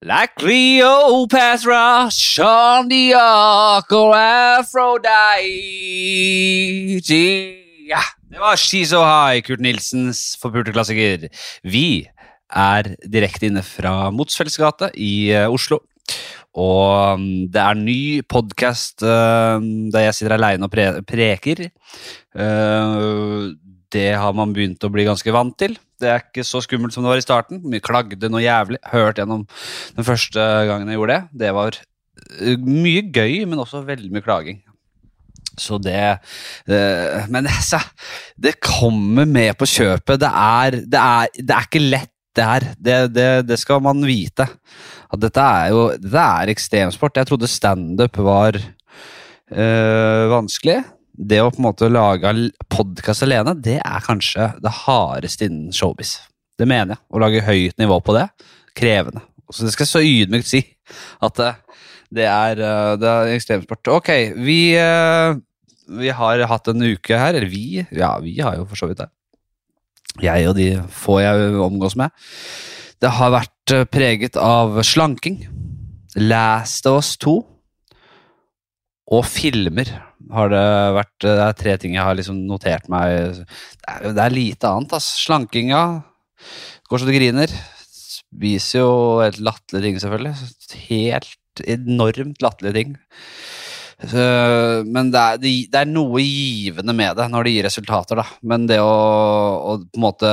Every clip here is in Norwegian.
Like Cleopatra, Sean Diak og Aphrodite. Ja, det var She's So High, Kurt Nilsens forpulte klassiker. Vi er direkte inne fra Motsfells gate i eh, Oslo. Og um, det er ny podkast der jeg sitter aleine og pre preker. Uh, det har man begynt å bli ganske vant til. Det er ikke så skummelt som det var i starten. Vi klagde noe jævlig. Hørt gjennom den første gangen jeg gjorde det. Det var eh, mye gøy, men også veldig mye klaging. Så det det Men altså, det kommer med på kjøpet. Det er, det er, det er ikke lett, det her. Det, det, skal man vite. At dette er jo dette er ekstremsport. Jeg trodde standup var øh, vanskelig. Det å på en måte lage podkast alene, det er kanskje det hardeste innen showbiz. Det mener jeg. Å lage høyt nivå på det. Krevende. Så det skal jeg så ydmykt si. At det, er, det er ekstremsport. Ok, vi, vi har hatt en uke her. Eller vi. Ja, vi har jo for så vidt det jeg og de få jeg omgås med. Det har vært eh, preget av slanking, Last of Us 2 og filmer. Har det, vært, det er tre ting jeg har liksom notert meg. Det er, det er lite annet. ass. Slankinga går så du griner. Spiser jo helt latterlige ting, selvfølgelig. Helt enormt latterlige ting. Men det er, det er, noe givende med det når det gir resultater, da. Men det å, å på en måte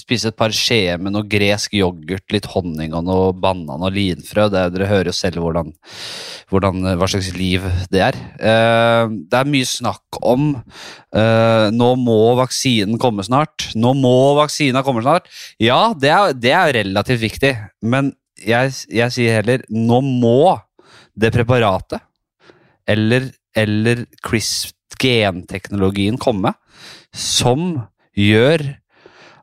spise et par skjeer med noe gresk yoghurt, litt honning og noe banan og linfrø det, Dere hører jo selv hvordan, hvordan, hva slags liv det er. Eh, det er mye snakk om eh, nå må vaksinen komme snart. Nå må vaksina komme snart. Ja, det er, det er relativt viktig, men jeg, jeg sier heller nå må det preparatet eller, eller CRISP-genteknologien komme, som gjør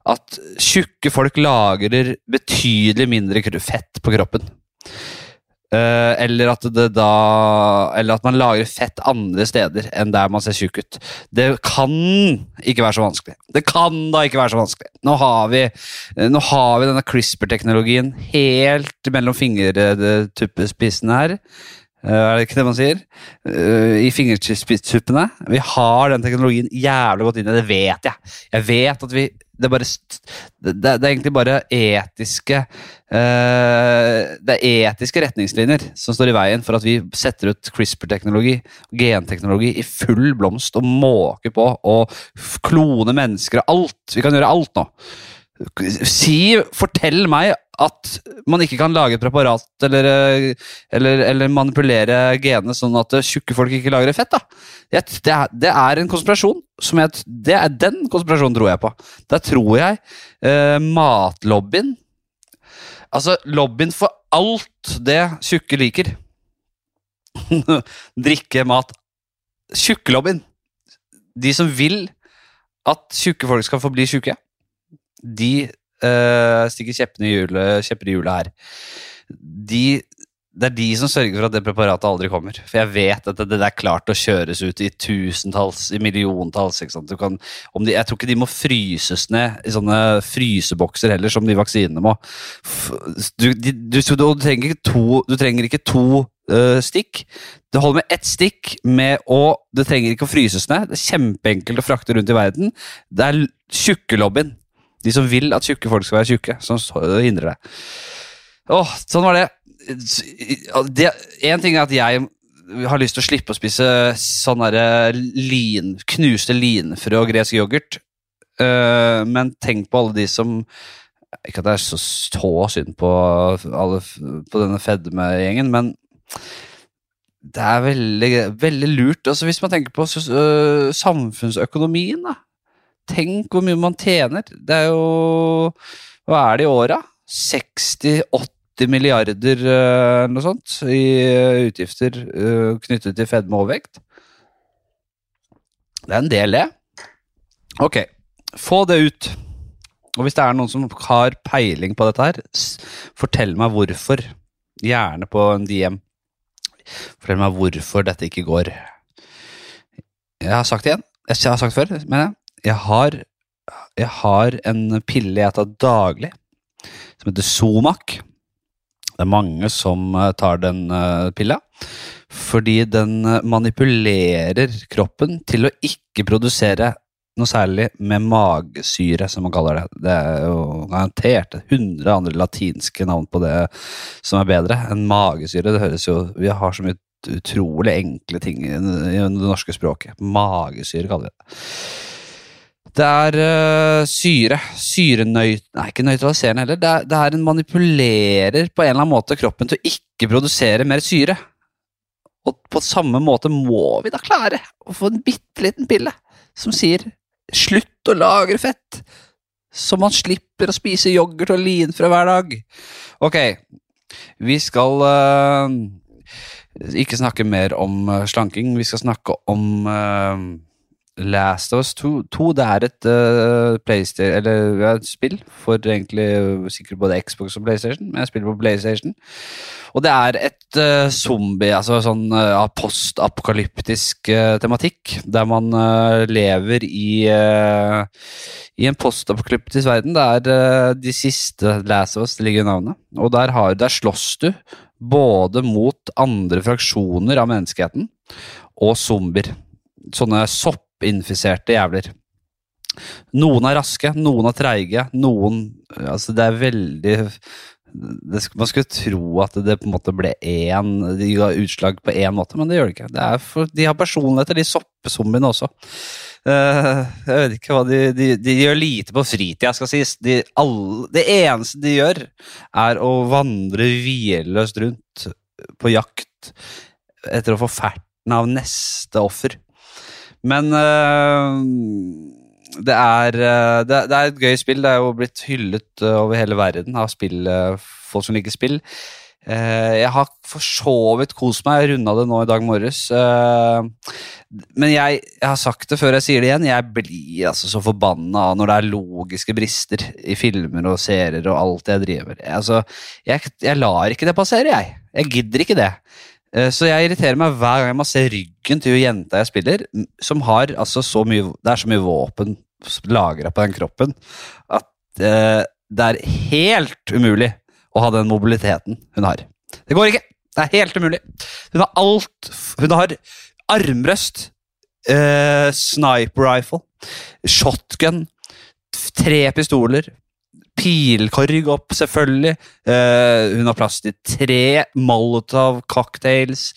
at tjukke folk lagrer betydelig mindre fett på kroppen. Uh, eller, at da, eller at man lagrer fett andre steder enn der man ser tjukk ut. Det kan ikke være så vanskelig. Det kan da ikke være så vanskelig. Nå har vi, nå har vi denne CRISPR-teknologien helt mellom fingertuppespissene her. Eh, er det ikke det man sier? Eh, I fingertuppene. Vi har den teknologien jævlig godt inn i det, vet jeg. Jeg vet at vi Det er, bare, det, er egentlig bare etiske uh, Det er etiske retningslinjer som står i veien for at vi setter ut CRISPR-teknologi genteknologi i full blomst og måker på og klone mennesker og alt. Vi kan gjøre alt nå. Si, fortell meg at man ikke kan lage et preparat eller, eller, eller manipulere genene sånn at tjukke folk ikke lagrer fett. da. Det, det, er, det er, en konspirasjon. som jeg, det er Den konspirasjonen tror jeg på. Der tror jeg eh, matlobbyen Altså lobbyen for alt det tjukke liker. Drikke, mat Tjukkelobbyen. De som vil at tjukke folk skal forbli tjukke de uh, stikker kjeppene i hjulet, hjulet her. De, det er de som sørger for at det preparatet aldri kommer. For jeg vet at det, det er klart å kjøres ut i tusentalls, i milliontalls. Kan, de, jeg tror ikke de må fryses ned i sånne frysebokser heller, som de vaksinene må. Du, de, du, du, trenger ikke to, du trenger ikke to uh, stikk. Det holder med ett stikk med og Det trenger ikke å fryses ned. Det er kjempeenkelt å frakte rundt i verden. Det er tjukkelobbyen de som vil at tjukke folk skal være tjukke, som hindrer det. Åh, sånn var det. Én ting er at jeg har lyst til å slippe å spise sånn lin, knuste linfrø og gresk yoghurt. Uh, men tenk på alle de som Ikke at det er så, stå synd på, alle, på denne fedmegjengen, men det er veldig, veldig lurt. Altså, hvis man tenker på uh, samfunnsøkonomien, da. Tenk hvor mye man tjener. Det er jo Hva er det i åra? 60-80 milliarder eller uh, noe sånt i uh, utgifter uh, knyttet til fedme og overvekt. Det er en del, det. Ok, få det ut. Og hvis det er noen som har peiling på dette her, fortell meg hvorfor. Gjerne på en DM. Fortell meg hvorfor dette ikke går. Jeg har sagt det igjen. Jeg har sagt det før, mener jeg jeg har, jeg har en pille jeg tar daglig, som heter Somac. Det er mange som eh, tar den eh, pilla. Fordi den eh, manipulerer kroppen til å ikke produsere noe særlig med magesyre, som man kaller det. Det er jo garantert 100 andre latinske navn på det som er bedre enn magesyre. Det høres jo Vi har så mye utrolig enkle ting i det norske språket. Magesyre kaller vi det. Det er uh, syre. Syrenøyt... Nei, ikke nøytraliserende heller. Det er, det er en manipulerer på en eller annen måte kroppen til å ikke produsere mer syre. Og på samme måte må vi da klare å få en bitte liten pille som sier 'slutt å lagre fett', så man slipper å spise yoghurt og lin fra hver dag. Ok, vi skal uh, ikke snakke mer om uh, slanking. Vi skal snakke om Last of Us 2, 2 det er et uh, PlayStation, eller, ja, spill for egentlig sikkert både Xbox og PlayStation, men jeg spiller på PlayStation. Og det er et uh, zombie, altså sånn uh, postapokalyptisk tematikk, der man lever i, i en postapokalyptisk verden. Det er de siste Last of Us, det ligger i navnet. Og der, har, der slåss du både mot andre fraksjoner av menneskeheten og zombier. Sånne sopp soppinfiserte jævler. Noen er raske, noen er treige, noen Altså, det er veldig det, Man skulle tro at det på en måte ble én De ga utslag på én måte, men det gjør det ikke. Det for, de har personligheter, de soppezombiene også. Uh, jeg vet ikke hva de, de, de gjør lite på fritida, skal sies. De, alle, det eneste de gjør, er å vandre hvileløst rundt på jakt etter å få ferten av neste offer. Men uh, det, er, uh, det, er et gøy spill. Det er jo blitt hyllet uh, over hele verden av spill, folk som liker spill. jeg har for så vidt kost meg. Jeg runda det nå i dag morges. men jeg, jeg, har sagt det før jeg sier det igjen. Jeg blir altså så forbanna når det er logiske brister i filmer og serier og alt jeg driver med. Altså, jeg, jeg lar ikke det passere, jeg. Jeg gidder ikke det. Eh, så jeg irriterer meg hver gang jeg må se ryggen til jenta jeg spiller, som har altså så mye Det er så mye våpen lagra på den kroppen at uh, det er helt umulig å ha den mobiliteten hun har. Det går ikke! Det er helt umulig. Hun har alt. Hun har armbrøst, uh, sniper rifle, shotgun, tre pistoler, pilkorg opp, selvfølgelig. Uh, hun har plass til tre Molotov cocktails,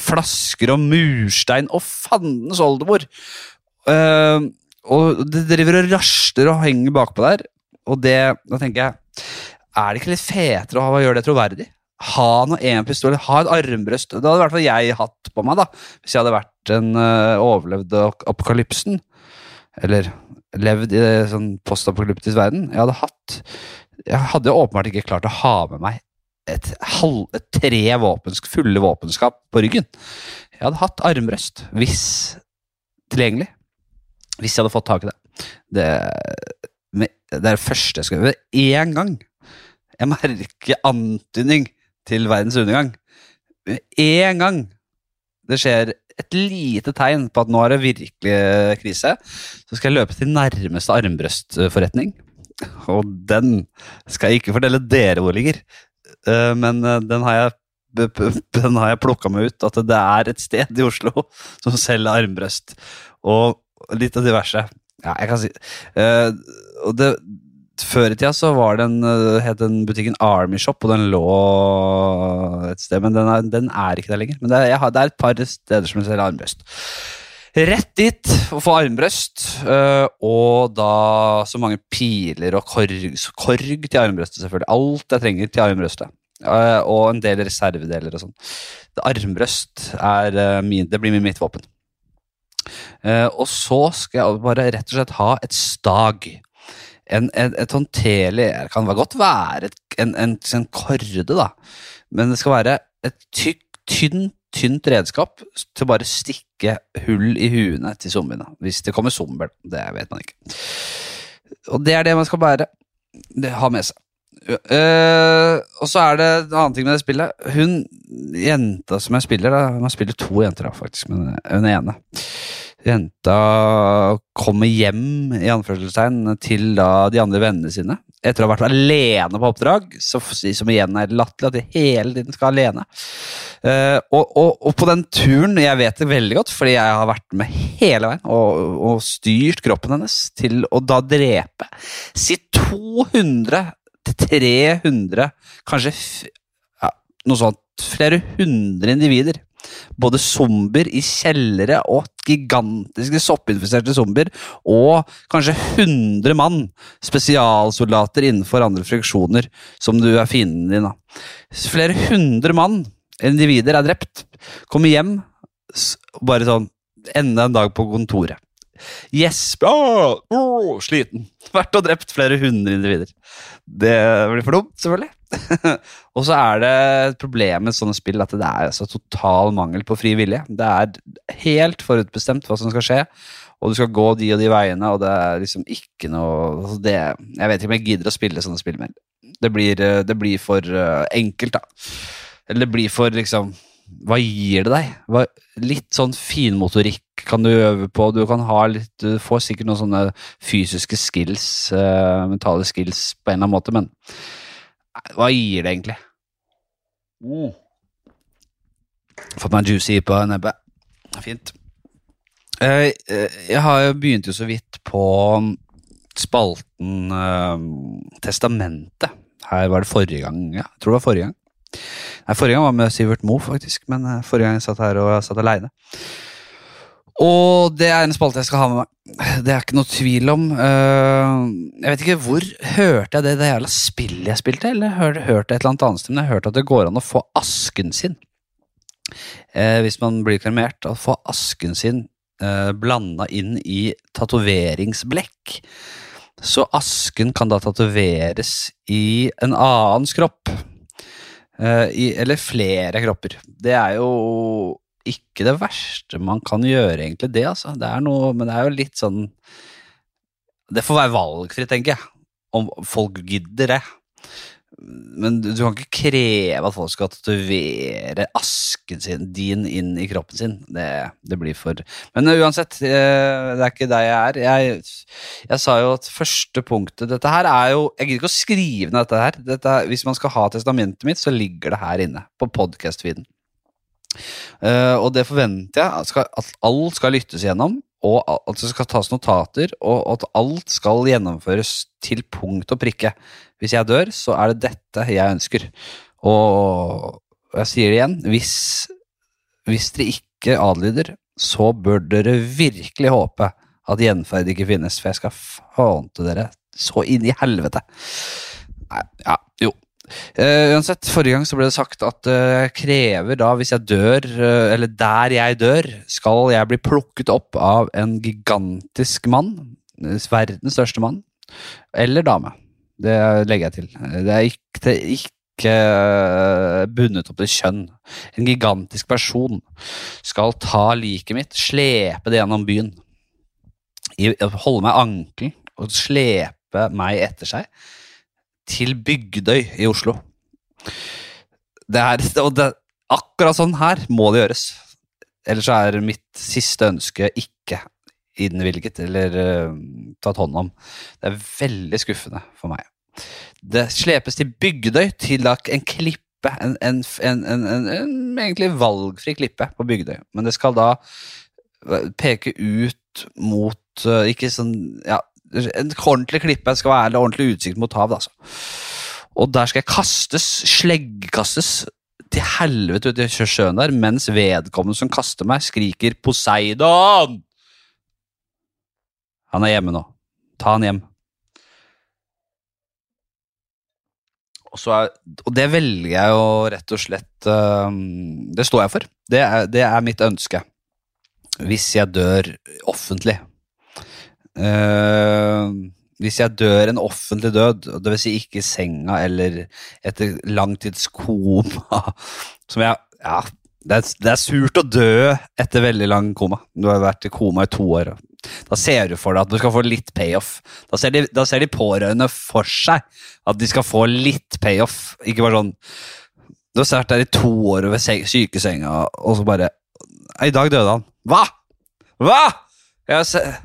flasker og murstein og fandens oldemor. Uh, og det driver og rasler og henger bakpå der. Og det, da tenker jeg, er det ikke litt fetere å gjøre det troverdig? Ha noe en pistol, ha et armbrøst. Det hadde i hvert fall jeg hatt på meg da, hvis jeg hadde vært en uh, overlevd apokalypsen. Eller levd i en sånn postapokalyptisk verden. Jeg hadde hatt Jeg hadde åpenbart ikke klart å ha med meg et, halv, tre våpens, fulle våpenskap på ryggen. Jeg hadde hatt armbrøst, hvis tilgjengelig. Hvis jeg hadde fått tak i det. Det, det er det første jeg skal gjøre. Én gang jeg merker antydning til verdens undergang. Én gang det skjer et lite tegn på at nå er det virkelig krise, så skal jeg løpe til nærmeste armbrøstforretning. Og den skal jeg ikke fortelle dere hvor ligger, eh, men eh, den har jeg den har jeg plukka meg ut, at det er et sted i Oslo som selger armbrøst. Og litt av diverse. Ja, jeg kan si uh, det, før i tida så var den, eh, het den butikken Army Shop, og den lå et sted, men den er, den er ikke der lenger. Men det er, har, det er, et par steder som selger armbrøst. Rett dit og få armbrøst, eh, og da så mange piler og korg, korg til armbrøstet, selvfølgelig. Alt jeg trenger til armbrøstet. Eh, og en del reservedeler og sånn. Armbrøst er min, det blir mitt våpen. Og så skal jeg bare rett og slett ha et stag en, en, et håndterlig Det kan godt være en, en, en korde, da, men det skal være et tykk, tynn, tynt redskap til å bare stikke hull i huene til zombiene. Hvis det kommer zombier, det vet man ikke. Og det er det man skal bære. Det ha med seg. Uh, og så er det en annen ting med det spillet. Hun jenta som jeg spiller, da, man spiller to jenter, da, faktisk, men hun ene Jenta kommer hjem i anførselstegn til da de andre vennene sine etter å ha vært alene på oppdrag, så, som igjen er latterlig at de hele tiden skal alene. Uh, og, og, og, på den turen, jeg vet det veldig godt, fordi jeg har vært med hele veien og, og styrt kroppen hennes til å da drepe si 200 til 300, kanskje ja, noe sånt, flere hundre individer både zombier i kjellere og gigantiske soppinfiserte zombier, og kanskje 100 mann, spesialsoldater innenfor andre friksjoner, som du er fienden din av. Flere hundre mann, individer, er drept. Kommer hjem, bare sånn Enda en dag på kontoret. Gjesp. oh, oh, Sliten. Vært og drept flere hundre individer. Det blir for dumt, selvfølgelig. og så er det et problem med sånne spill at det er altså total mangel på fri vilje. Det er helt forutbestemt hva som skal skje, og du skal gå de og de veiene, og det er liksom ikke noe altså det, Jeg vet ikke om jeg gidder å spille sånne spill mer. Det blir, eh, det blir for uh, enkelt, da. Eller det blir for liksom Hva gir det deg? Hva, litt sånn finmotorikk kan du øve på. Du kan ha litt Du får sikkert noen sånne fysiske skills, uh, mentale skills, på en eller annen måte, men hva gir det egentlig? Mm. Fått meg en juicy på nebbet. Fint. Uh, uh, jeg har jo begynt jo så vidt på spalten uh, Testamentet. Her var det forrige gang. Ja, jeg tror det var forrige gang. Nei, Forrige gang var med Sivert Moe, faktisk, men forrige gang jeg satt her og jeg satt aleine. Og det er en spalte jeg skal ha med meg. Det er ikke noe tvil om. Uh, jeg vet ikke hvor Hørte jeg det det jævla spillet jeg spilte, eller hørte, jeg et eller annet annet sted? Men jeg hørte at det går an å få asken sin. Uh, hvis man blir kremert, å få asken sin eh, blanda inn i tatoveringsblekk. Så asken kan da tatoveres i en annens kropp. Uh, i, eller flere kropper. Det er jo ikke det verste man kan gjøre, egentlig, det, altså. Det er noe, men det er jo litt sånn Det får være valgfritt, tenker jeg, om folk gidder det. Men du kan ikke kreve at folk skal tatovere asken sin, din inn i kroppen sin. Det, det, blir for Men uansett, eh, det er ikke der jeg er. Jeg, jeg, sa jo at første punktet Dette her er jo Jeg gidder ikke å skrive ned dette her. Dette, hvis man skal ha testamentet mitt, så ligger det her inne på podkast-feeden. Uh, og det forventer jeg at, alt skal lyttes gjennom, og at det skal tas notater, og at alt skal gjennomføres til punkt og prikke. Hvis jeg dør, så er det dette jeg ønsker. Og jeg sier det igjen, hvis, hvis dere ikke adlyder, så bør dere virkelig håpe at gjenferd ikke finnes, for jeg skal fante dere så inn i helvete. Nei, ja, jo, Uh, uansett, Forrige gang så ble det sagt at det uh, krever da, hvis jeg dør, uh, eller der jeg dør, skal jeg bli plukket opp av en gigantisk mann. Verdens største mann. Eller dame. Det legger jeg til. Det er ikke, det er ikke bundet opp til kjønn. En gigantisk person skal ta liket mitt, slepe det gjennom byen. Holde meg ankel og slepe meg etter seg til Bygdøy i Oslo. Det er, og det, akkurat sånn her må det gjøres. Ellers er mitt siste ønske ikke innvilget eller uh, tatt hånd om. Det er veldig skuffende for meg. Det slepes til Bygdøy, til en klippe, en, en, en, en, egentlig valgfri klippe på Bygdøy. Men det skal da peke ut mot uh, Ikke sånn ja, en ordentlig klippe skal være ordentlig utsikt mot havet. Altså. Og der skal jeg kastes, sleggkastes til helvete ut i sjøen der, mens vedkommende som kaster meg, skriker 'Poseidon'! Han er hjemme nå. Ta han hjem. Og, er, og det velger jeg jo rett og slett um, Det står jeg for. Det er, det er mitt ønske. Hvis jeg dør offentlig. Uh, hvis jeg dør en offentlig død, dvs. Si ikke i senga eller etter langtidskoma som jeg, ja, det er, det er, surt å dø etter veldig lang koma. Du har vært i koma i to år. Da ser du for deg at du skal få litt payoff. Da ser de, da ser de pårørende for seg at de skal få litt payoff. Ikke bare sånn Du har vært der i to år ved sykesenga, og så bare I dag døde han. Hva?! Hva?! Jeg har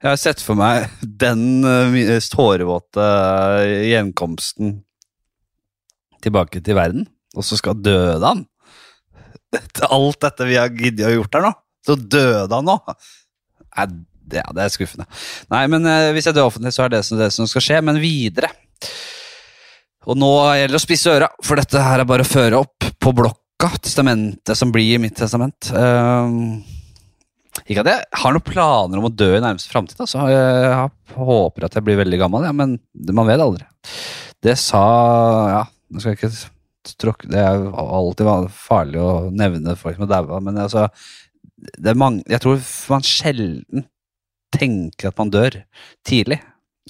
Jeg har sett for meg den tårevåte uh, gjenkomsten tilbake til verden, og så skal døde han. Etter alt dette vi har giddet å gjort her nå, så døde han nå. Nei, det, det er skuffende. Nei, men uh, hvis jeg dør offentlig, så er det det som skal skje. Men videre. Og nå gjelder det å spisse øra, for dette her er bare å føre opp på blokka testamentet som blir mitt testament. Uh, ikke at jeg har noen planer om å dø i nærmeste framtid. Altså. Jeg håper at jeg blir veldig gammel, ja, men man vet aldri. Det sa Ja, nå skal jeg ikke tråkke Det er alltid farlig å nevne folk som har daua, men altså mange, Jeg tror man sjelden tenker at man dør tidlig.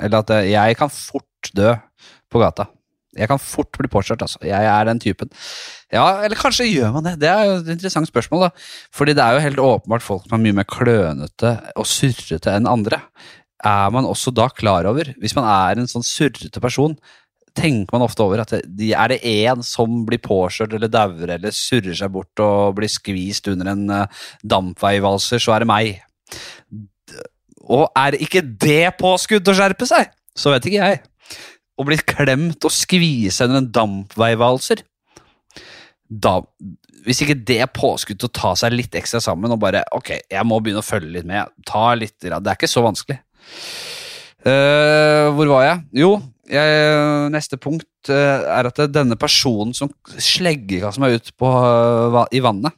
Eller at jeg kan fort dø på gata. Jeg kan fort bli påkjørt, altså. Jeg er den typen. Ja, eller kanskje gjør man det? Det er jo et interessant spørsmål, da. Fordi det er jo helt åpenbart folk som er mye mer klønete og surrete enn andre. Er man også da klar over, hvis man er en sånn surrete person, tenker man ofte over at det, er det én som blir påkjørt eller dauer eller surrer seg bort og blir skvist under en uh, dampveivalser, så er det meg. Og er ikke det påskudd å skjerpe seg, så vet ikke jeg og blitt klemt og skvisa under en dampveivalser da, Hvis ikke det er påskudd til å ta seg litt ekstra sammen og bare Ok, jeg må begynne å følge litt med. Ta litt, Det er ikke så vanskelig. Uh, hvor var jeg? Jo, jeg, neste punkt uh, er at denne personen som slegger meg ut på, uh, i vannet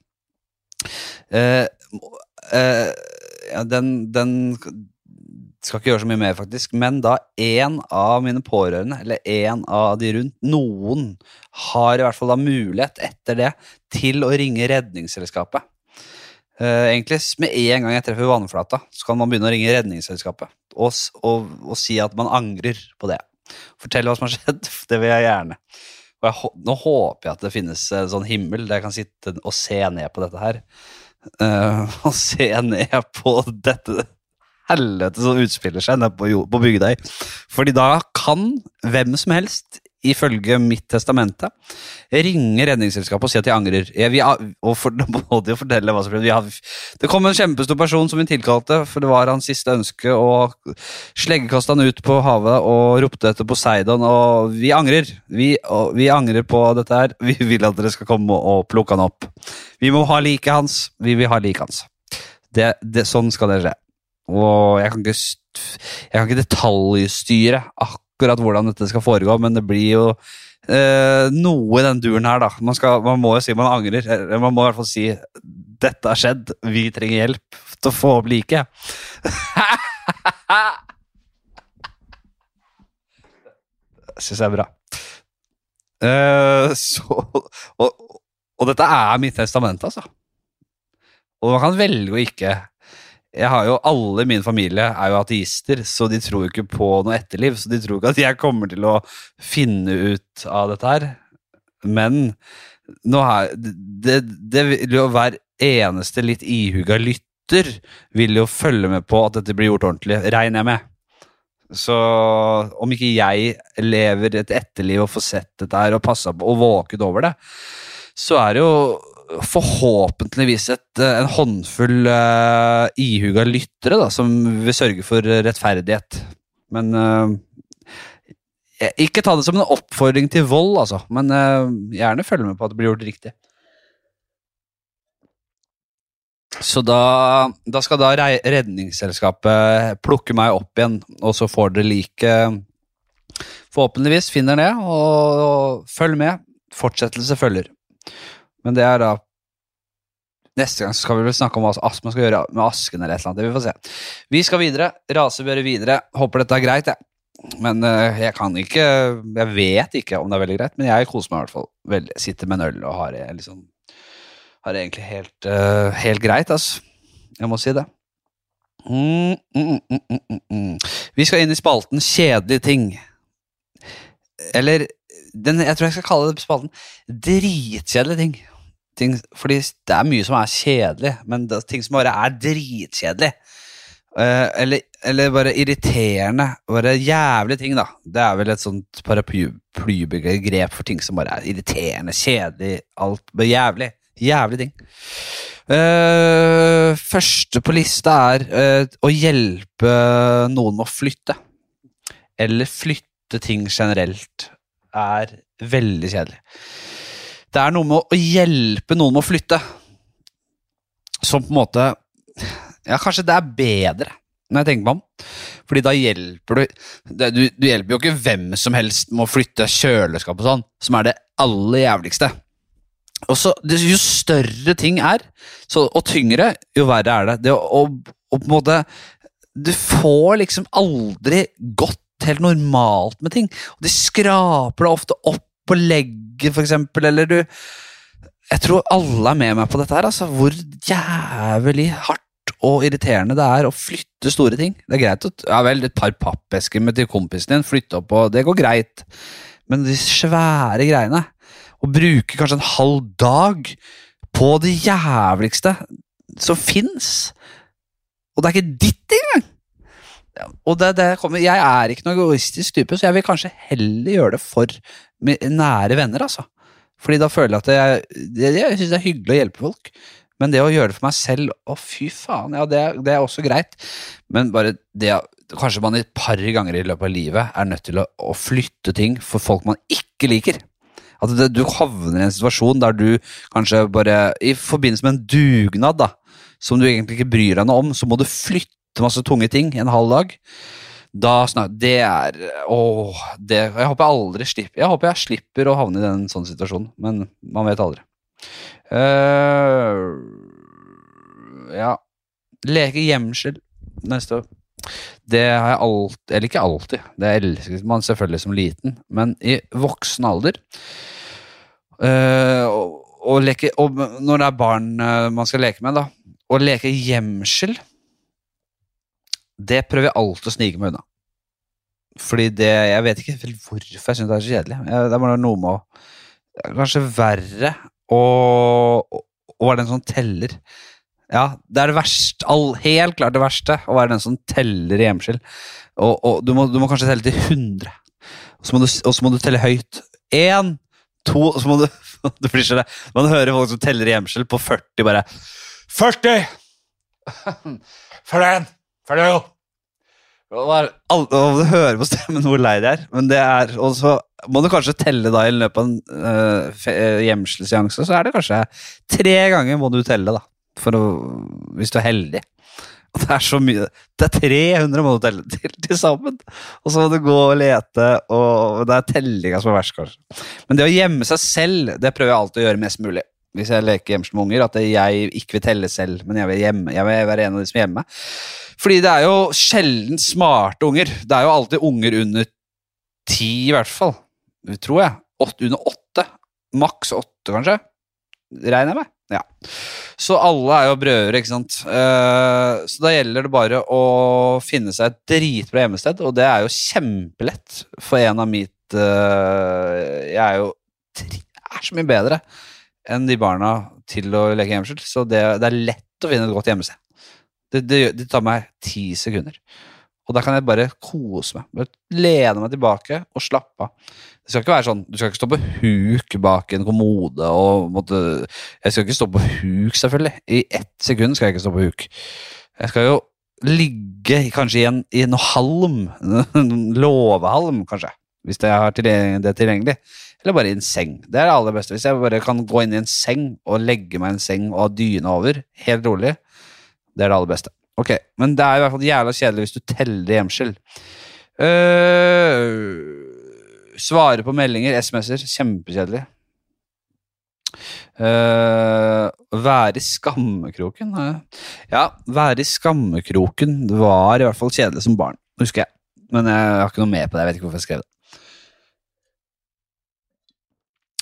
ja, den, den skal ikke gjøre så mye mer, faktisk, men da én av mine pårørende, eller én av de rundt, noen, har i hvert fall da mulighet etter det til å ringe Redningsselskapet. Uh, egentlig med en gang jeg treffer vannflata, så kan man begynne å ringe Redningsselskapet og, og, og si at man angrer på det. Fortell hva som har skjedd. Det vil jeg gjerne. Og jeg, nå håper jeg at det finnes en sånn himmel der jeg kan sitte og se ned på dette her. Uh, og se ned på dette helvete som utspiller seg nede på, på Bygdøy. Fordi da kan hvem som helst, ifølge mitt testamente, ringe Redningsselskapet og si at de angrer. Jeg, vi, og for, må de fortelle hva som skjedde. Det kom en kjempestor person som vi tilkalte, for det var hans siste ønske, og sleggekasta han ut på havet og ropte etter Poseidon, og vi angrer. Vi, og, vi angrer på dette her. Vi vil at dere skal komme og plukke han opp. Vi må ha liket hans. Vi vil ha liket hans. Det, det, sånn skal det skje. Og jeg kan ikke, jeg kan ikke detaljstyre akkurat hvordan dette skal foregå, men det blir jo eh, noe i den duren her, da. Man, skal, man, må jo si man angrer. Man må i hvert fall si 'dette har skjedd, vi trenger hjelp til å få opp liket'. Syns jeg er bra. Uh, så, og, og, dette er mitt testament, altså. Og man kan velge å ikke jeg har jo, Alle i min familie er jo ateister, så de tror jo ikke på noe etterliv. Så de tror ikke at jeg kommer til å finne ut av dette her. Men nå her, det, det vil jo hver eneste litt ihuga lytter vil jo følge med på at dette blir gjort ordentlig, regner jeg med. Så om ikke jeg lever et etterliv og får sett dette her og passa på og våket over det, så er det jo forhåpentligvis et, eh, en håndfull uh, ihuga lyttere da, som vil sørge for rettferdighet. Men uh, ikke ta det som en oppfordring til vold, altså. Men uh, gjerne følg med på at det blir gjort riktig. Så da, da skal da Redningsselskapet plukke meg opp igjen, og så får dere like Forhåpentligvis finner det, og, og følg med. Fortsettelse følger. Men det er da Neste gang skal vi vel snakke om hva man skal gjøre med asken. eller et eller annet. Vi får se. Vi skal videre. Rasebøre videre. Håper dette er greit, jeg. Men uh, jeg kan ikke Jeg vet ikke om det er veldig greit, men jeg koser meg i hvert fall. Vel, sitter med en øl og har det liksom egentlig helt, uh, helt greit, altså. Jeg må si det. Mm mm mm, mm, mm, mm, vi skal inn i spalten Kjedelige ting. Eller den, jeg tror jeg skal kalle det spalten Dritkjedelige ting ting Fordi det er mye som er kjedelig, men det er ting som bare er dritkjedelig. Uh, eller, eller, bare irriterende. Bare jævlige ting, da. Det er vel et sånt paraplybegrep for ting som bare er irriterende, kjedelig, alt bare jævlig. Jævlig ting. Uh, første på lista er uh, å hjelpe noen med å flytte. Eller flytte ting generelt er veldig kjedelig. Det er noe med å hjelpe noen med å flytte som på en måte Ja, kanskje det er bedre, når jeg tenker meg om. Fordi da hjelper du du, du hjelper jo ikke hvem som helst med å flytte kjøleskap og sånn, som er det aller jævligste. Og så, Jo større ting er, så, og tyngre, jo verre er det. Det å, å, på en måte Du får liksom aldri gått helt normalt med ting. Og de skraper deg ofte opp på legget, for eksempel, eller du Jeg tror alle er med meg på dette her, altså. Hvor jævlig hardt og irriterende det er å flytte store ting. Det er greit å Ja vel, et par pappesker med til kompisen din, flytte opp og Det går greit. Men de svære greiene Å bruke kanskje en halv dag på det jævligste som fins. Og det er ikke ditt engang! Og det, det kommer, jeg er ikke noe egoistisk type, så jeg vil kanskje heller gjøre det for nære venner. altså. Fordi da føler jeg at jeg, jeg, jeg syns det er hyggelig å hjelpe folk. Men det å gjøre det for meg selv, å fy faen, ja, det, det er også greit. Men bare det Kanskje man et par ganger i løpet av livet er nødt til å, å flytte ting for folk man ikke liker. At det, du havner i en situasjon der du kanskje bare I forbindelse med en dugnad da, som du egentlig ikke bryr deg noe om, så må du flytte masse tunge ting i en halv dag. Da snak, Det er Åh, det, Jeg håper jeg aldri slipper Jeg håper jeg slipper å havne i den sånn situasjonen, men man vet aldri. Uh, ja Leke gjemsel neste år. Det har jeg alltid Eller ikke alltid, det elsker man selvfølgelig som liten, men i voksen alder uh, og, og, leke, og når det er barn uh, man skal leke med, da, å leke gjemsel Det prøver jeg alltid å snike meg unna. Fordi det Jeg vet ikke hvorfor jeg syns det er så kjedelig. Det er noe med å Kanskje verre å, være den som teller. Ja, det er det verste, all, helt klart det verste, å være den som teller i hjemskill. Og, og du, må, du, må, kanskje telle til 100, og så må du, må du telle høyt. Én, to, og så må du Du blir så det. Man hører folk som teller i gjemsel på 40, bare 40! 41! 42! Og du hører på stemmen hvor lei de er. Men det er Og så må du kanskje telle da i løpet av en uh, så er det kanskje tre ganger må du telle, da. Å, hvis du er heldig. Og det er så mye Det er 300 må du telle til, til sammen! Og så må du gå og lete, og det er tellinga som er verst, kanskje. Men det å gjemme seg selv, det prøver jeg alltid å gjøre mest mulig. Hvis jeg leker gjemsel med unger, at jeg ikke vil telle selv, men jeg vil, hjemme, jeg vil være en av de som er hjemme. Fordi det er jo sjelden smarte unger. Det er jo alltid unger under ti, i hvert fall. Tror jeg. Åtte, under åtte. Maks åtte, kanskje. Regner jeg med. Ja. Så alle er jo brødre, ikke sant. Uh, så da gjelder det bare å finne seg et dritbra hjemmested, og det er jo kjempelett for en av mitt uh, Jeg er jo er så mye bedre enn de barna til å leke hjemsel, så det, det er lett å finne et godt hjemmested. Det, det, det, tar meg ti sekunder. Og da kan jeg bare kose meg. Bare lene meg tilbake og slappe av. Det skal ikke være sånn, Du skal ikke stå på huk bak en kommode og måtte Jeg skal ikke stå på huk, selvfølgelig. I ett sekund skal jeg ikke stå på huk. Jeg skal jo ligge kanskje i en, i en halm. låvehalm, kanskje. Hvis jeg har det tilgjengelig. Eller bare i en seng. Det er det aller beste. Hvis jeg bare kan gå inn i en seng og legge meg i en seng og ha dyne over, helt rolig, det er det aller beste. Ok, Men det er i hvert fall jævla kjedelig hvis du teller gjemsel. Uh, svare på meldinger, SMS-er. Kjempekjedelig. Uh, være i skammekroken? Uh, ja, være i skammekroken var i hvert fall kjedelig som barn, husker jeg. Men jeg har ikke noe med på det. Jeg vet ikke hvorfor jeg skrev det.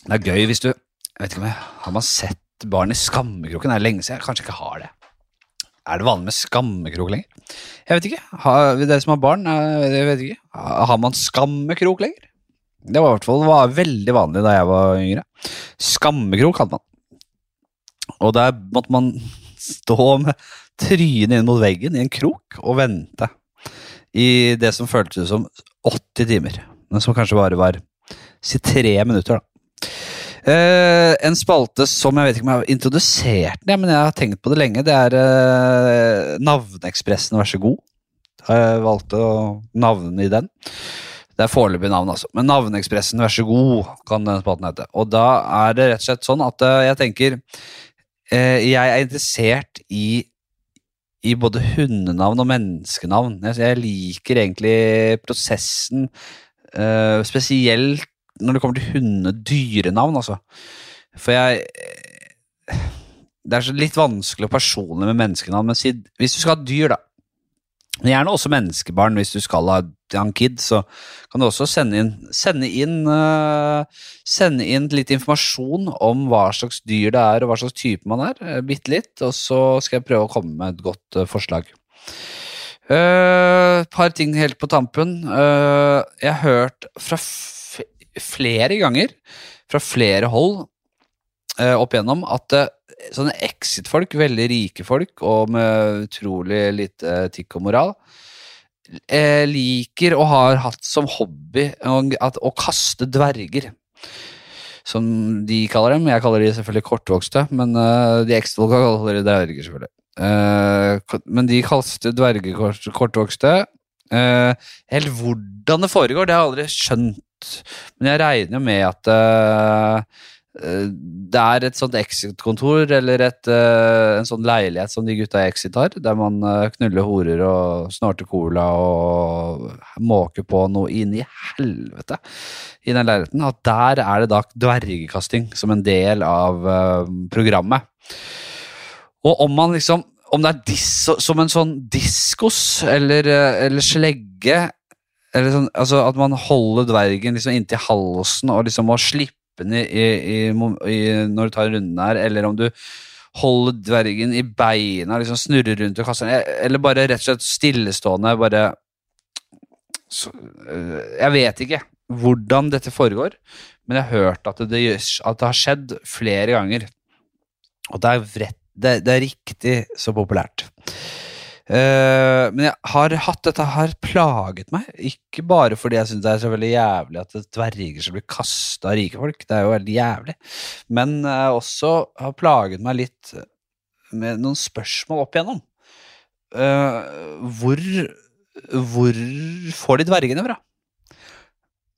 Det er gøy hvis du jeg vet ikke om jeg, Har man sett barn i skammekroken? Det er lenge siden. Jeg kanskje ikke har det. Er det vanlig med skammekrok lenger? Jeg vet ikke. Har, dere som har barn, eh, jeg vet ikke. Har man skammekrok lenger? Det var i hvert fall var veldig vanlig da jeg var yngre. Skammekrok hadde man. Og der måtte man stå med trynet inn mot veggen i en krok og vente i det som føltes som 80 timer. Men som kanskje bare var si tre minutter, da. Eh, en spalte som jeg vet ikke om jeg har introdusert den, men jeg har tenkt på det lenge. Det er uh, Navneekspressen, vær så god. Har jeg valgt å navne i den. Det er foreløpig navn, altså. Men Navneekspressen, vær så god, kan den spalten hete. Og da er det rett og slett sånn at uh, jeg tenker Jeg er interessert i i både hundenavn og menneskenavn. Jeg, liker egentlig prosessen, spesielt når det kommer til hunde-dyrenavn, altså. For jeg Det er så litt vanskelig og personlig med menneskenavn, men hvis du skal ha dyr, da Gjerne også menneskebarn hvis du skal ha en kid, så kan du også sende inn, sende inn, uh, sende inn litt informasjon om hva slags dyr det er og hva slags type man er. Uh, Bitte litt, og så skal jeg prøve å komme med et godt uh, forslag. Et uh, par ting helt på tampen. jeg har hørt fra flere ganger, fra flere hold opp igjennom, at sånne exit-folk, veldig rike folk og med utrolig lite etikk og moral, eh, liker og har hatt som hobby at, å kaste dverger. Som de kaller dem. Jeg kaller de selvfølgelig kortvokste, men uh, de exit-folka kaller de dverger, selvfølgelig. Uh, men de kaster dverger kortvokste. Uh, helt hvordan det foregår, det har jeg aldri skjønt. Men jeg regner jo med at uh, det er et sånt Exit-kontor eller et, uh, en sånn leilighet som de gutta i Exit har, der man uh, knuller horer og snorter cola og måker på noe inn i helvete i den leiligheten. At der er det da dvergekasting som en del av uh, programmet. Og om man liksom Om det er dis, som en sånn diskos eller, eller slegge eller sånn, altså At man holder dvergen liksom inntil halsen og liksom må slippe i, i, i, når du tar runden her, eller om du holder dvergen i beina, liksom snurrer rundt og kaster den, eller bare rett og slett stillestående, bare så, øh, Jeg vet ikke hvordan dette foregår, men jeg har hørt at det, at det har skjedd flere ganger. Og det er, vrett, det, det er riktig så populært. Uh, men jeg har hatt dette har plaget meg. Ikke bare fordi jeg syns det er så veldig jævlig at dverger skal bli kasta av rike folk. Det er jo veldig jævlig. Men jeg også har plaget meg litt med noen spørsmål opp igjennom. Uh, hvor, hvor får de dvergene fra?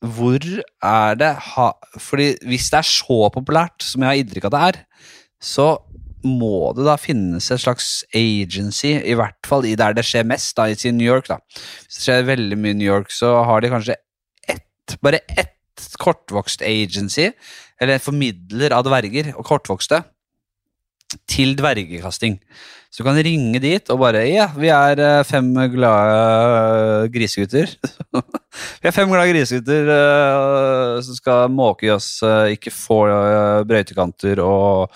Hvor er det ha, Fordi hvis det er så populært som jeg har inntrykk av det er, så må det da finnes et slags agency, i hvert fall i der det skjer mest, da, i New York. da. Hvis det skjer veldig mye i New York, så har de kanskje ett, bare ett kortvokst agency, eller en formidler av dverger og kortvokste, til dvergekasting. Så du kan ringe dit og bare Ja, vi er eh, fem glade grisegutter. vi er fem glade grisegutter uh, som skal måke i oss, ikke få brøytekanter og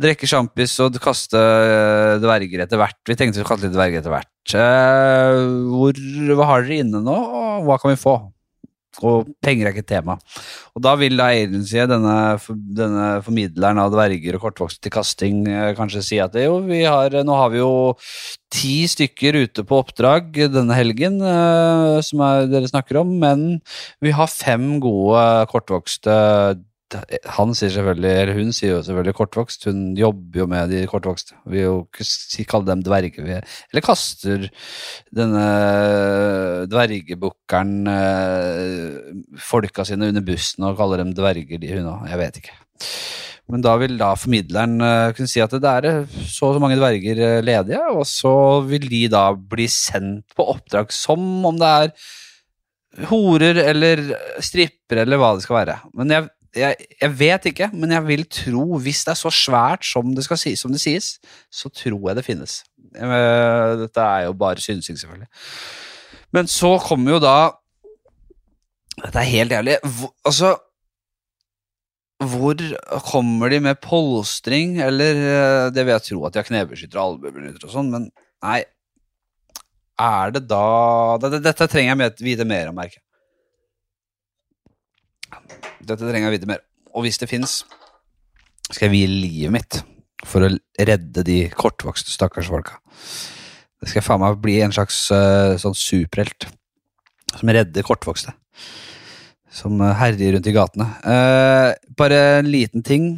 Drikke sjampis og kaste eh, dverger etter hvert. Vi tenkte vi skulle kaste litt dverger etter hvert. Eh, hvor, hva har dere inne nå, og hva kan vi få? Og penger er ikke et tema. Og da vil da si denne, denne formidleren av dverger og kortvokste til kasting, eh, kanskje si at jo, vi har, nå har vi jo ti stykker ute på oppdrag denne helgen, som er, dere snakker om, men vi har fem gode kortvokste han sier selvfølgelig, eller hun sier jo selvfølgelig kortvokst. Hun jobber jo med de kortvokste. Vi jo ikke kalle dem dverger. Eller kaster denne dvergebukkeren eh, folka sine under bussen og kaller dem dverger, de hun òg. Jeg vet ikke. Men da vil da formidleren uh, kunne si at det er så og så mange dverger ledige, og så vil de da bli sendt på oppdrag som om det er horer eller stripper eller hva det skal være. Men jeg jeg, jeg, vet ikke, men jeg vil tro, hvis det er så svært som det, si, som det sies, så tror jeg det finnes. Eh, dette er jo bare synsing, selvfølgelig. Men så kommer jo da Dette er helt jævlig. Altså Hvor kommer de med polstring, eller eh, Det vil jeg tro at de har knebeskyttere og albuebeskyttere og sånn, men nei Er det da Dette, trenger jeg vite mer om, merker jeg. Dette trenger jeg vite mer. Og hvis det fins, skal jeg vie livet mitt for å redde de kortvokste stakkars folka. Det skal faen meg bli en slags uh, sånn superhelt som redder kortvokste. som herjer rundt i gatene. Uh, bare en liten ting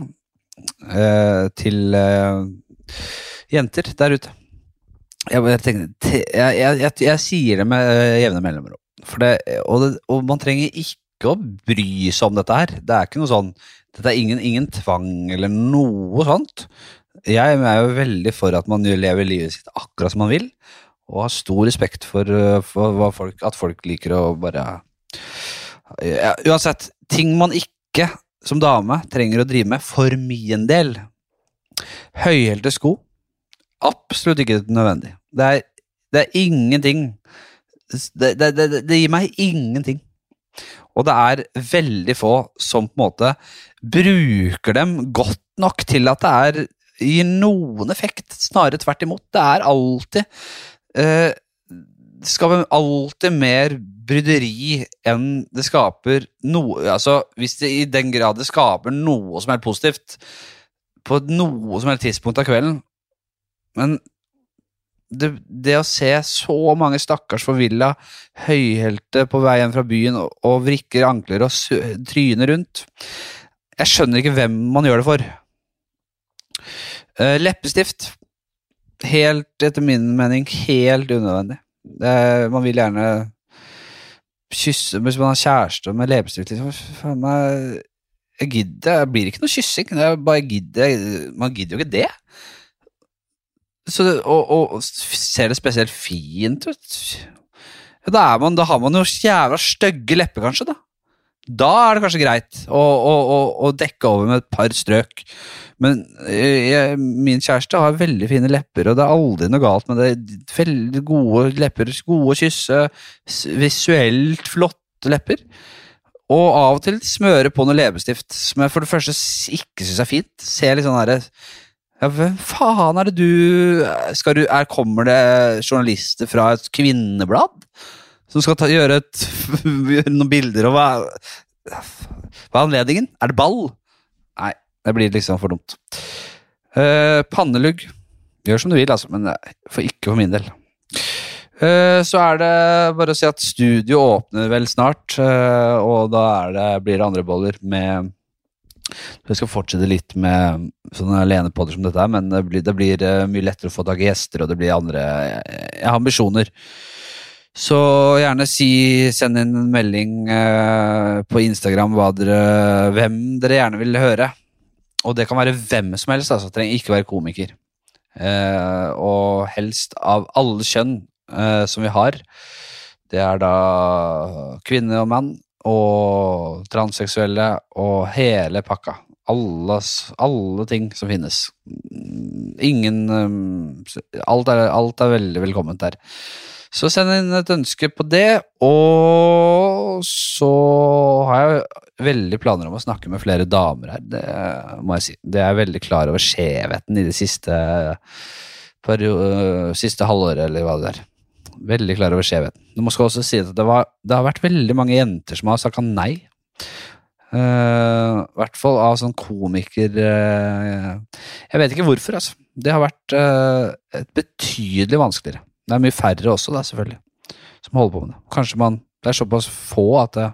uh, til jenter der ute. Jeg, jeg, jeg, jeg, jeg sier det med jevne mellomrom. Og, det, og man trenger ikke å bry seg om dette her. Det er ikke noe sånn Dette er ingen, ingen tvang eller noe sånt. Jeg er jo veldig for at man lever livet sitt akkurat som man vil, og har stor respekt for, eh, for folk, at folk liker å bare ja, Uansett, ting man ikke som dame trenger å drive med, for min del. Høyhælte sko, absolutt ikke nødvendig. Det er, det er ingenting det, det, det gir meg ingenting. Og det er veldig få som på en måte bruker dem godt nok til at det er gir noen effekt. Snarere tvert imot. Det er alltid eh, Det skaper alltid mer bryderi enn det skaper noe Altså, hvis det i den grad det skaper noe som er positivt på noe som helst tidspunkt av kvelden Men det, det å se så mange stakkars forvilla høyhelte på vei hjem fra byen og, og vrikker ankler og tryner rundt Jeg skjønner ikke hvem man gjør det for. Uh, leppestift. Helt, etter min mening, helt unødvendig. Er- man vil gjerne kysse Hvis man har kjæreste med leppestift, liksom. Faen meg Jeg gidder. Det blir ikke noe kyssing. Det er bare gidder. Man gidder jo ikke det. Så, og, og ser det spesielt fint ut? Da, man, da har man jo jævla stygge lepper, kanskje. Da Da er det kanskje greit å, å, å, å dekke over med et par strøk. Men eh, jeg, min kjæreste har veldig fine lepper, og det er aldri noe galt med det. Veldig gode lepper, gode å kysse, visuelt flotte lepper. Og av og til smøre på noe leppestift, som jeg for det første ikke syns er fint. Ser litt sånn herre ja, hvem faen er det du du er, Kommer det journalister fra et kvinneblad som skal ta, gjøre, et, noen bilder? Og hva, hva er anledningen? Er det ball? Nei, det blir liksom for dumt. Uh, pannelugg. Gjør som du vil, altså, men eh, for ikke for min del. Eh, så er det bare å si at studio åpner vel snart, og da det, blir det andre boller med jeg skal fortsette litt med sånne alenepodder som dette, her, men det blir, det blir eh, mye lettere å få tak i gjester, og det blir andre Jeg har ambisjoner. Så gjerne si, send inn en melding eh, på Instagram dere, hvem dere gjerne vil høre. Og det kan være hvem som helst, altså. Trenger ikke være komiker. Eh, og helst av alle kjønn eh, som vi har. Det er da kvinne og mann, og transseksuelle, og hele pakka. Alle, alle ting som finnes. Ingen um, alt, er, alt er veldig velkomment der. Så send inn et ønske på det, og så har jeg veldig planer om å snakke med flere damer her, det må jeg si. Det er jeg veldig klar over skjevheten i det siste, perio- siste halvåret, eller hva det er. Veldig klar over skjevheten. Det si det, det har vært veldig mange jenter som har sagt nei. I uh, hvert fall av sånn komiker uh, Jeg vet ikke hvorfor, altså. Det har vært uh, et betydelig vanskeligere. Det er mye færre også, da, selvfølgelig, som holder på med det. Kanskje man Det er såpass få at det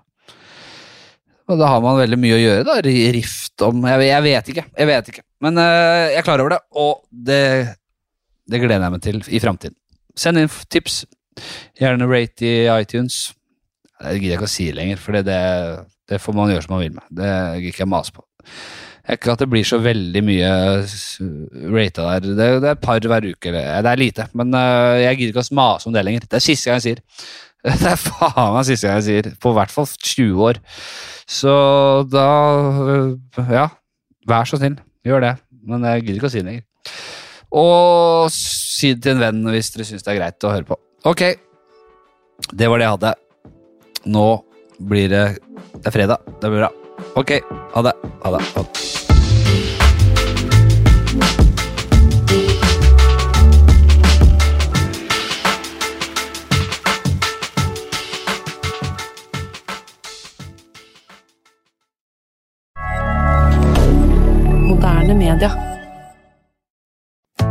da har man veldig mye å gjøre, da. Rift om Jeg, jeg vet ikke. Jeg vet ikke. Men eh, jeg er klar over det, og det, det gleder jeg meg til i framtiden. Send inn tips. Gjerne rate i iTunes. Det gidder jeg ikke å si lenger, for det, det får man gjøre som man vil med. Det gidder ikke jeg mase på. Er Ikke at det blir så veldig mye rata der. Det, det er et par hver uke. Det er lite, men øh, jeg gidder ikke å mase om det lenger. Det er siste gang jeg sier. Det er faen meg siste gang jeg sier. På hvert fall 20 år. Så da øh, Ja, vær så snill, gjør det. Men jeg gidder ikke å si det lenger. Og si det til en venn hvis dere syns det er greit å høre på. Ok, det var det jeg hadde. Nå blir det Det er fredag. Det blir bra. Ok, ha det. Ha det. Ha det.